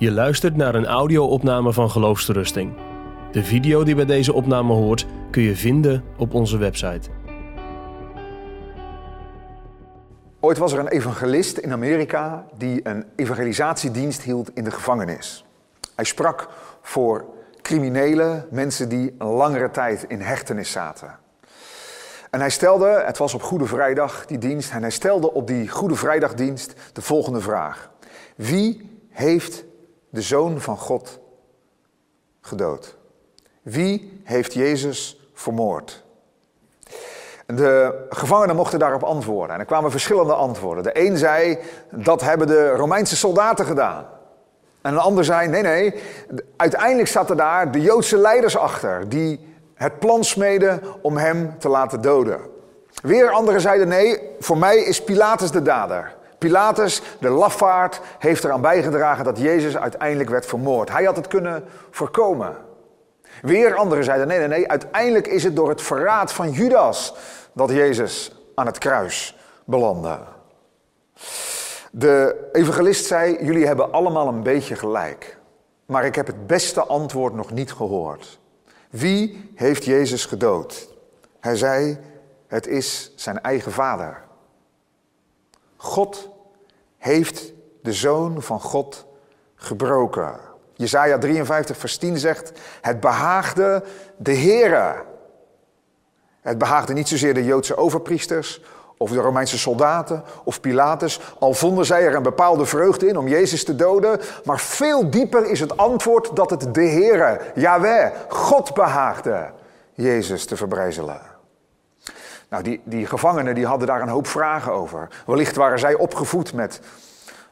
Je luistert naar een audio-opname van Geloofsterusting. De video die bij deze opname hoort kun je vinden op onze website. Ooit was er een evangelist in Amerika die een evangelisatiedienst hield in de gevangenis. Hij sprak voor criminelen, mensen die een langere tijd in hechtenis zaten. En hij stelde, het was op Goede Vrijdag die dienst, en hij stelde op die Goede Vrijdagdienst de volgende vraag. Wie heeft de Zoon van God gedood? Wie heeft Jezus vermoord? De gevangenen mochten daarop antwoorden. En er kwamen verschillende antwoorden. De een zei, dat hebben de Romeinse soldaten gedaan. En een ander zei, nee, nee, uiteindelijk zaten daar de Joodse leiders achter, die het plan smeden om hem te laten doden. Weer anderen zeiden, nee, voor mij is Pilatus de dader. Pilatus, de lafaard, heeft eraan bijgedragen dat Jezus uiteindelijk werd vermoord. Hij had het kunnen voorkomen. Weer anderen zeiden: nee, nee, nee, uiteindelijk is het door het verraad van Judas dat Jezus aan het kruis belandde. De evangelist zei: Jullie hebben allemaal een beetje gelijk. Maar ik heb het beste antwoord nog niet gehoord. Wie heeft Jezus gedood? Hij zei: Het is zijn eigen vader. God heeft de zoon van God gebroken. Jesaja 53 vers 10 zegt, het behaagde de Heere. Het behaagde niet zozeer de Joodse overpriesters of de Romeinse soldaten of Pilatus, al vonden zij er een bepaalde vreugde in om Jezus te doden, maar veel dieper is het antwoord dat het de Heere, Yahweh, God behaagde Jezus te verbrijzelen. Nou, die, die gevangenen die hadden daar een hoop vragen over. Wellicht waren zij opgevoed met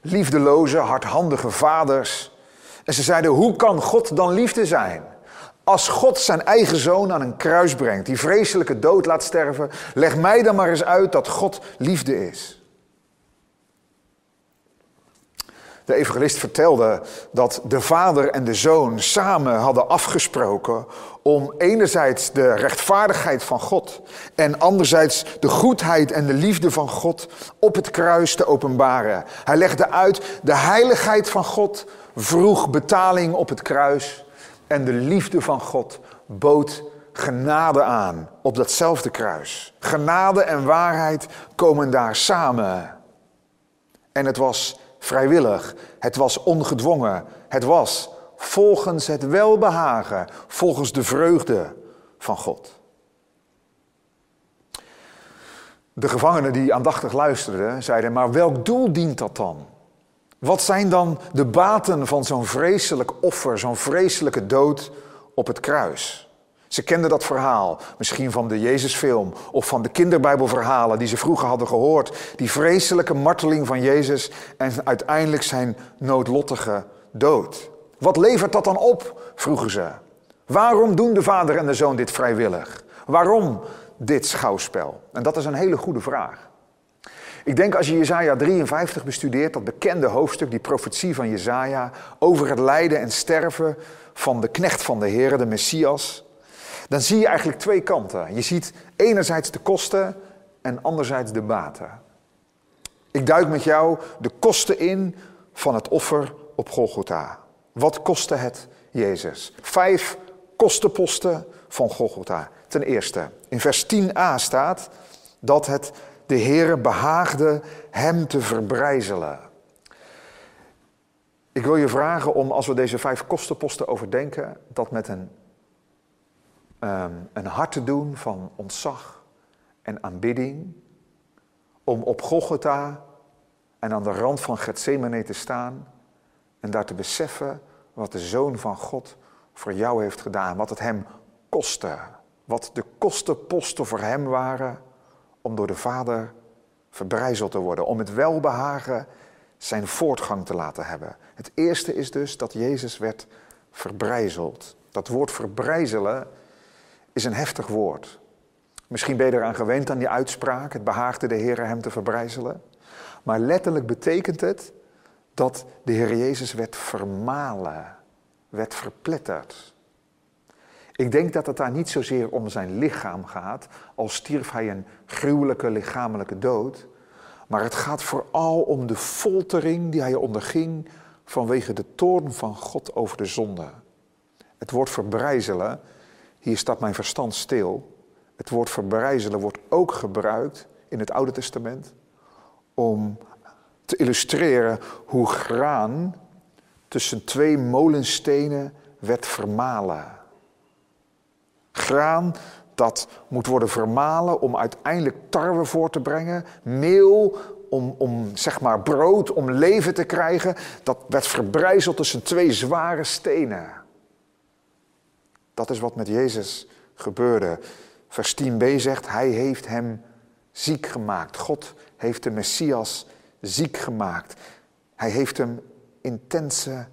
liefdeloze, hardhandige vaders. En ze zeiden, hoe kan God dan liefde zijn? Als God zijn eigen zoon aan een kruis brengt, die vreselijke dood laat sterven, leg mij dan maar eens uit dat God liefde is. De evangelist vertelde dat de vader en de zoon samen hadden afgesproken om enerzijds de rechtvaardigheid van God en anderzijds de goedheid en de liefde van God op het kruis te openbaren. Hij legde uit de heiligheid van God vroeg betaling op het kruis en de liefde van God bood genade aan op datzelfde kruis. Genade en waarheid komen daar samen. En het was vrijwillig, het was ongedwongen, het was volgens het welbehagen, volgens de vreugde van God. De gevangenen die aandachtig luisterden, zeiden: Maar welk doel dient dat dan? Wat zijn dan de baten van zo'n vreselijk offer, zo'n vreselijke dood op het kruis? Ze kenden dat verhaal, misschien van de Jezusfilm of van de kinderbijbelverhalen die ze vroeger hadden gehoord. Die vreselijke marteling van Jezus en uiteindelijk zijn noodlottige dood. Wat levert dat dan op? vroegen ze. Waarom doen de vader en de zoon dit vrijwillig? Waarom dit schouwspel? En dat is een hele goede vraag. Ik denk als je Jezaja 53 bestudeert, dat bekende hoofdstuk, die profetie van Jezaja over het lijden en sterven van de knecht van de Heer, de Messias, dan zie je eigenlijk twee kanten. Je ziet enerzijds de kosten en anderzijds de baten. Ik duik met jou de kosten in van het offer op Golgotha. Wat kostte het Jezus? Vijf kostenposten van Golgotha. Ten eerste, in vers 10a staat dat het de Heere behaagde hem te verbrijzelen. Ik wil je vragen om, als we deze vijf kostenposten overdenken, dat met een, um, een hart te doen van ontzag en aanbidding. Om op Golgotha en aan de rand van Gethsemane te staan en daar te beseffen wat de Zoon van God voor jou heeft gedaan. Wat het hem kostte. Wat de kostenposten voor hem waren om door de Vader verbrijzeld te worden, om het welbehagen zijn voortgang te laten hebben. Het eerste is dus dat Jezus werd verbrijzeld. Dat woord verbrijzelen is een heftig woord. Misschien ben je eraan gewend aan die uitspraak, het behaagde de Heer hem te verbrijzelen. Maar letterlijk betekent het dat de Heer Jezus werd vermalen, werd verpletterd. Ik denk dat het daar niet zozeer om zijn lichaam gaat, al stierf hij een gruwelijke lichamelijke dood. Maar het gaat vooral om de foltering die hij onderging vanwege de toorn van God over de zonde. Het woord verbrijzelen, hier staat mijn verstand stil. Het woord verbrijzelen wordt ook gebruikt in het Oude Testament om te illustreren hoe graan tussen twee molenstenen werd vermalen. Graan dat moet worden vermalen om uiteindelijk tarwe voor te brengen, meel om, om zeg maar brood, om leven te krijgen, dat werd verbrijzeld tussen twee zware stenen. Dat is wat met Jezus gebeurde. Vers 10b zegt, hij heeft hem ziek gemaakt. God heeft de Messias ziek gemaakt. Hij heeft hem intense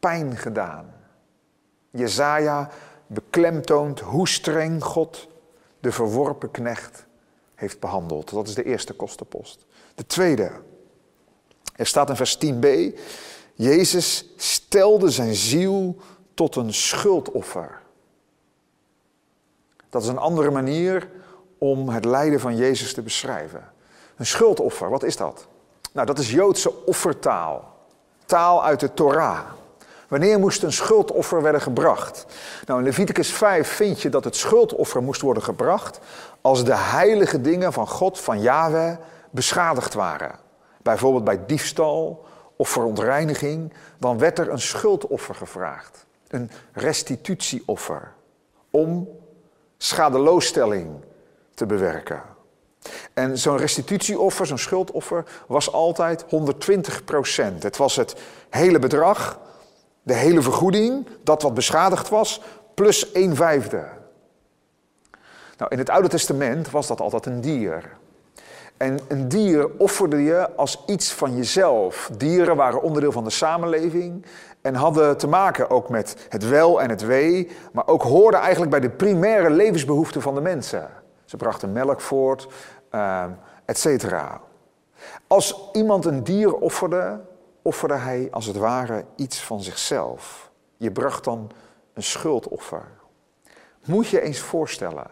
pijn gedaan. Jezaja beklemtoont hoe streng God de verworpen knecht heeft behandeld. Dat is de eerste kostenpost. De tweede, er staat in vers 10b, Jezus stelde zijn ziel tot een schuldoffer. Dat is een andere manier om het lijden van Jezus te beschrijven. Een schuldoffer, wat is dat? Nou, dat is Joodse offertaal. Taal uit de Torah. Wanneer moest een schuldoffer worden gebracht? Nou, in Leviticus 5 vind je dat het schuldoffer moest worden gebracht als de heilige dingen van God, van Yahweh, beschadigd waren. Bijvoorbeeld bij diefstal of verontreiniging, dan werd er een schuldoffer gevraagd. Een restitutieoffer. Om schadeloosstelling te bewerken. En zo'n restitutieoffer, zo'n schuldoffer, was altijd 120 procent. Het was het hele bedrag, de hele vergoeding, dat wat beschadigd was, plus een vijfde. Nou, in het Oude Testament was dat altijd een dier. En een dier offerde je als iets van jezelf. Dieren waren onderdeel van de samenleving en hadden te maken ook met het wel en het wee, maar ook hoorden eigenlijk bij de primaire levensbehoeften van de mensen. Ze brachten melk voort, uh, et cetera. Als iemand een dier offerde, offerde hij als het ware iets van zichzelf. Je bracht dan een schuldoffer. Moet je eens voorstellen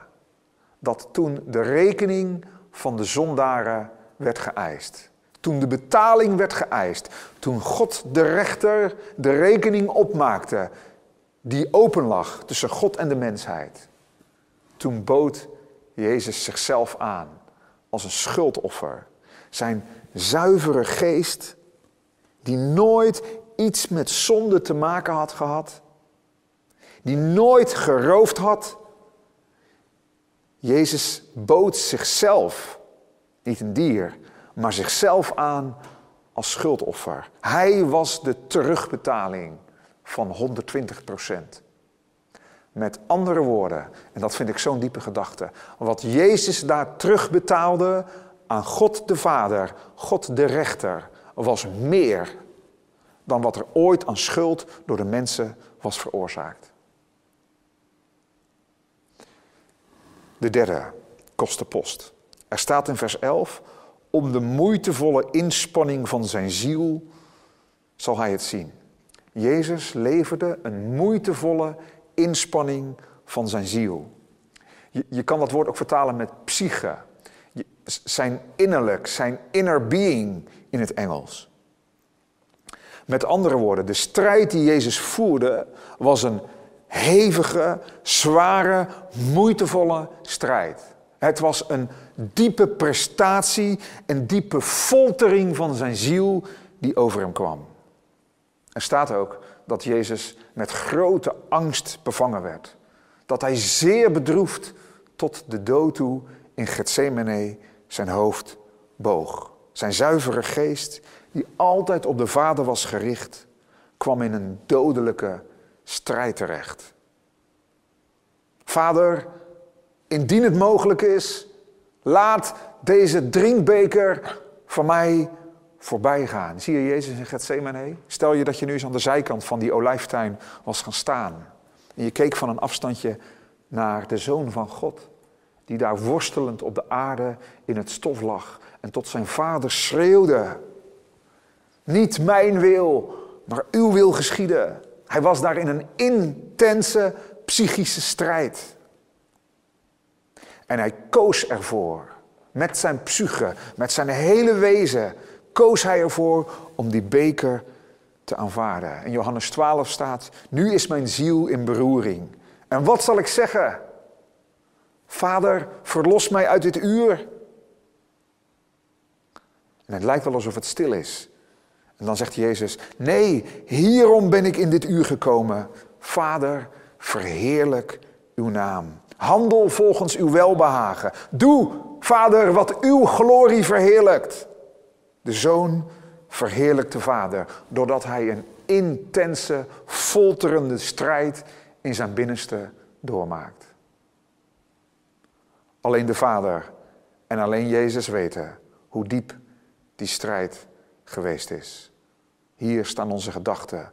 dat toen de rekening van de zondaren werd geëist. Toen de betaling werd geëist. Toen God de rechter de rekening opmaakte die open lag tussen God en de mensheid. Toen bood Jezus zichzelf aan als een schuldoffer. Zijn zuivere geest, die nooit iets met zonde te maken had gehad, die nooit geroofd had. Jezus bood zichzelf, niet een dier, maar zichzelf aan als schuldoffer. Hij was de terugbetaling van 120 procent. Met andere woorden, en dat vind ik zo'n diepe gedachte, wat Jezus daar terugbetaalde aan God de Vader, God de Rechter, was meer dan wat er ooit aan schuld door de mensen was veroorzaakt. De derde kostenpost. Er staat in vers 11, om de moeitevolle inspanning van zijn ziel zal hij het zien. Jezus leverde een moeitevolle inspanning van zijn ziel. Je, kan dat woord ook vertalen met psyche. zijn innerlijk, zijn inner being in het Engels. Met andere woorden, de strijd die Jezus voerde was een hevige, zware, moeitevolle strijd. Het was een diepe prestatie, een diepe foltering van zijn ziel die over hem kwam. Er staat ook dat Jezus met grote angst bevangen werd. Dat hij zeer bedroefd tot de dood toe in Gethsemane zijn hoofd boog. Zijn zuivere geest, die altijd op de Vader was gericht, kwam in een dodelijke strijd terecht. Vader, indien het mogelijk is, laat deze drinkbeker van mij voorbij gaan. Zie je Jezus in Gethsemane? Stel je dat je nu eens aan de zijkant van die olijftuin was gaan staan. En je keek van een afstandje naar de Zoon van God. Die daar worstelend op de aarde in het stof lag. En tot zijn vader schreeuwde. Niet mijn wil, maar uw wil geschieden. Hij was daar in een intense psychische strijd. En hij koos ervoor, met zijn psyche, met zijn hele wezen, koos hij ervoor om die beker te aanvaarden. In Johannes 12 staat, nu is mijn ziel in beroering. En wat zal ik zeggen? Vader, verlos mij uit dit uur. En het lijkt wel alsof het stil is. En dan zegt Jezus, nee, hierom ben ik in dit uur gekomen. Vader, verheerlijk uw naam. Handel volgens uw welbehagen. Doe, Vader, wat uw glorie verheerlijkt. De zoon verheerlijkt de Vader doordat hij een intense, folterende strijd in zijn binnenste doormaakt. Alleen de Vader en alleen Jezus weten hoe diep die strijd geweest is. Hier staan onze gedachten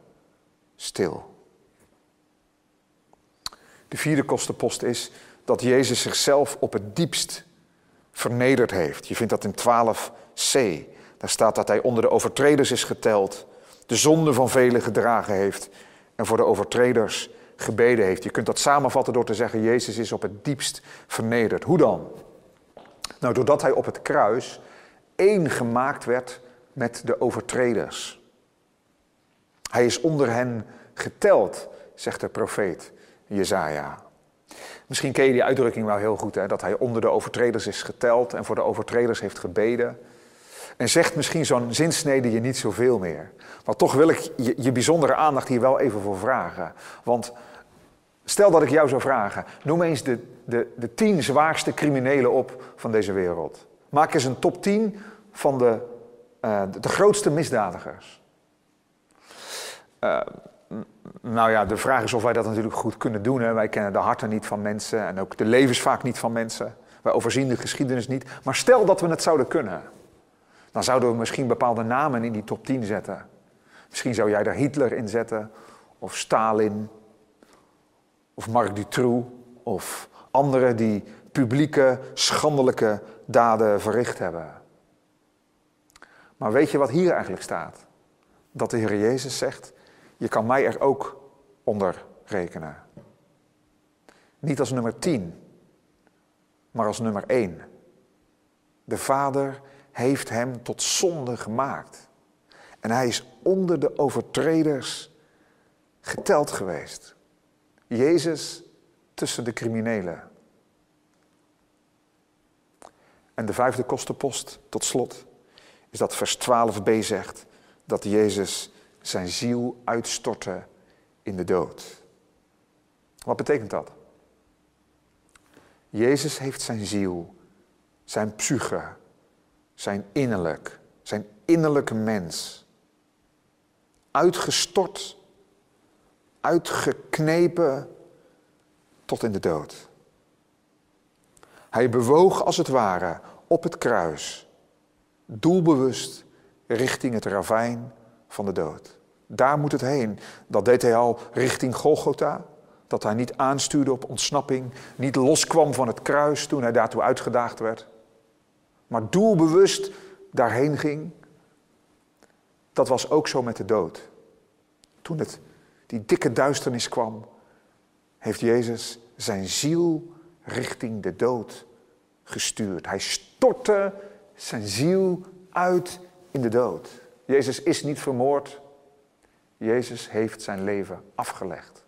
stil. De vierde kostenpost is dat Jezus zichzelf op het diepst vernederd heeft. Je vindt dat in 12c. Daar staat dat hij onder de overtreders is geteld, de zonde van velen gedragen heeft en voor de overtreders gebeden heeft. Je kunt dat samenvatten door te zeggen, Jezus is op het diepst vernederd. Hoe dan? Nou, doordat hij op het kruis één gemaakt werd met de overtreders. Hij is onder hen geteld, zegt de profeet Jezaja. Misschien ken je die uitdrukking wel heel goed, hè? dat hij onder de overtreders is geteld en voor de overtreders heeft gebeden. En zegt misschien zo'n zinsnede je niet zoveel meer. Maar toch wil ik je, je bijzondere aandacht hier wel even voor vragen. Want stel dat ik jou zou vragen, noem eens de, de, de tien zwaarste criminelen op van deze wereld. Maak eens een top 10 van de, uh, de grootste misdadigers. Uh, nou ja, de vraag is of wij dat natuurlijk goed kunnen doen. Hè. Wij kennen de harten niet van mensen en ook de levens vaak niet van mensen. Wij overzien de geschiedenis niet. Maar stel dat we het zouden kunnen. Dan zouden we misschien bepaalde namen in die top 10 zetten. Misschien zou jij daar Hitler in zetten, of Stalin, of Marc Dutroux, of anderen die publieke, schandelijke daden verricht hebben. Maar weet je wat hier eigenlijk staat? Dat de Heer Jezus zegt, je kan mij er ook onder rekenen. Niet als nummer 10, maar als nummer 1. De Vader heeft hem tot zonde gemaakt. En hij is onder de overtreders geteld geweest. Jezus tussen de criminelen. En de vijfde kostenpost, tot slot, is dat vers 12b zegt dat Jezus zijn ziel uitstortte in de dood. Wat betekent dat? Jezus heeft zijn ziel, zijn psyche, zijn innerlijk, zijn innerlijke mens uitgestort, uitgeknepen tot in de dood. Hij bewoog als het ware op het kruis, doelbewust richting het ravijn van de dood. Daar moet het heen. Dat deed hij al richting Golgotha. Dat hij niet aanstuurde op ontsnapping, niet loskwam van het kruis toen hij daartoe uitgedaagd werd. Maar doelbewust daarheen ging. Dat was ook zo met de dood. Toen het, die dikke duisternis kwam, heeft Jezus zijn ziel richting de dood gestuurd. Hij stortte zijn ziel uit in de dood. Jezus is niet vermoord. Jezus heeft zijn leven afgelegd.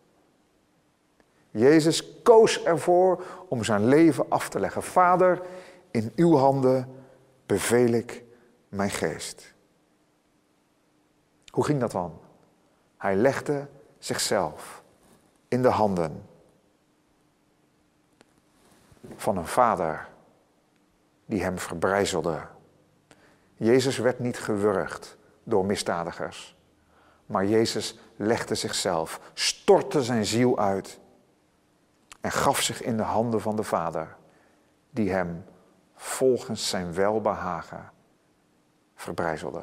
Jezus koos ervoor om zijn leven af te leggen. Vader, in uw handen beveel ik mijn geest. Hoe ging dat dan? Hij legde zichzelf in de handen van een vader die hem verbrijzelde. Jezus werd niet gewurgd door misdadigers. Maar Jezus legde zichzelf, stortte zijn ziel uit en gaf zich in de handen van de Vader, die hem volgens zijn welbehagen verbrijzelde.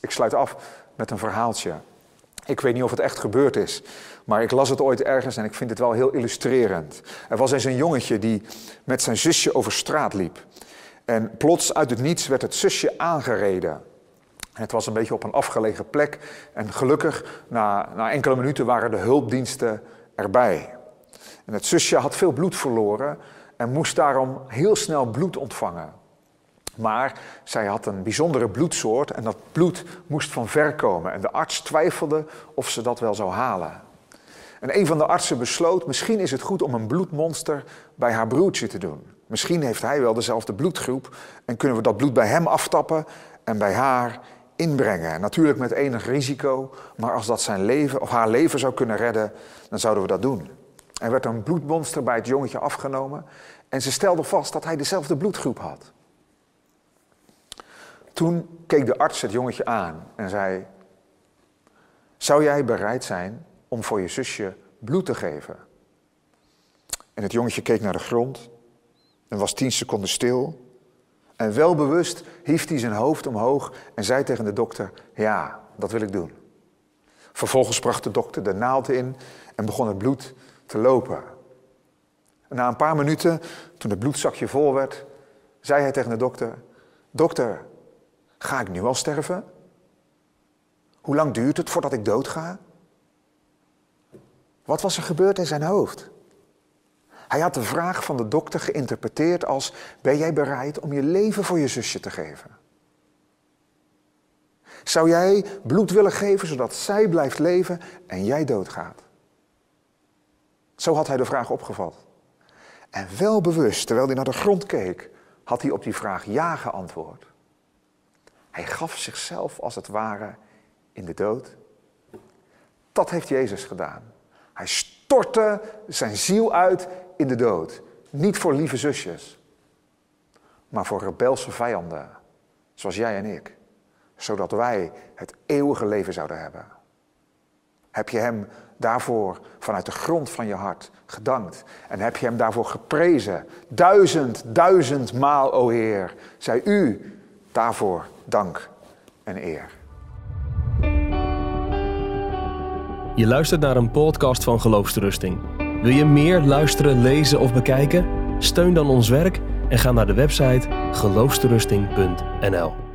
Ik sluit af met een verhaaltje. Ik weet niet of het echt gebeurd is, maar ik las het ooit ergens en ik vind het wel heel illustrerend. Er was eens een jongetje die met zijn zusje over straat liep. En plots uit het niets werd het zusje aangereden. Het was een beetje op een afgelegen plek en gelukkig, na, na enkele minuten waren de hulpdiensten erbij. En het zusje had veel bloed verloren en moest daarom heel snel bloed ontvangen. Maar zij had een bijzondere bloedsoort en dat bloed moest van ver komen. En de arts twijfelde of ze dat wel zou halen. En een van de artsen besloot, misschien is het goed om een bloedmonster bij haar broertje te doen. Misschien heeft hij wel dezelfde bloedgroep en kunnen we dat bloed bij hem aftappen en bij haar inbrengen. Natuurlijk met enig risico, maar als dat zijn leven of haar leven zou kunnen redden, dan zouden we dat doen. Er werd een bloedmonster bij het jongetje afgenomen en ze stelde vast dat hij dezelfde bloedgroep had. Toen keek de arts het jongetje aan en zei: Zou jij bereid zijn om voor je zusje bloed te geven? En het jongetje keek naar de grond en was tien seconden stil. En welbewust hief hij zijn hoofd omhoog en zei tegen de dokter: Ja, dat wil ik doen. Vervolgens bracht de dokter de naald in en begon het bloed te lopen. En na een paar minuten, toen het bloedzakje vol werd, zei hij tegen de dokter: Dokter, ga ik nu al sterven? Hoe lang duurt het voordat ik doodga? Wat was er gebeurd in zijn hoofd? Hij had de vraag van de dokter geïnterpreteerd als: Ben jij bereid om je leven voor je zusje te geven? Zou jij bloed willen geven zodat zij blijft leven en jij doodgaat? Zo had hij de vraag opgevat. En wel bewust, terwijl hij naar de grond keek, had hij op die vraag ja geantwoord. Hij gaf zichzelf als het ware in de dood. Dat heeft Jezus gedaan. Hij stortte zijn ziel uit in de dood. Niet voor lieve zusjes, maar voor rebelse vijanden, zoals jij en ik, zodat wij het eeuwige leven zouden hebben. Heb je Hem daarvoor vanuit de grond van je hart gedankt en heb je Hem daarvoor geprezen, duizend, duizend maal, o Heer, zij U daarvoor dank en eer. Je luistert naar een podcast van Geloofsterusting. Wil je meer luisteren, lezen of bekijken? Steun dan ons werk en ga naar de website geloofsterusting.nl.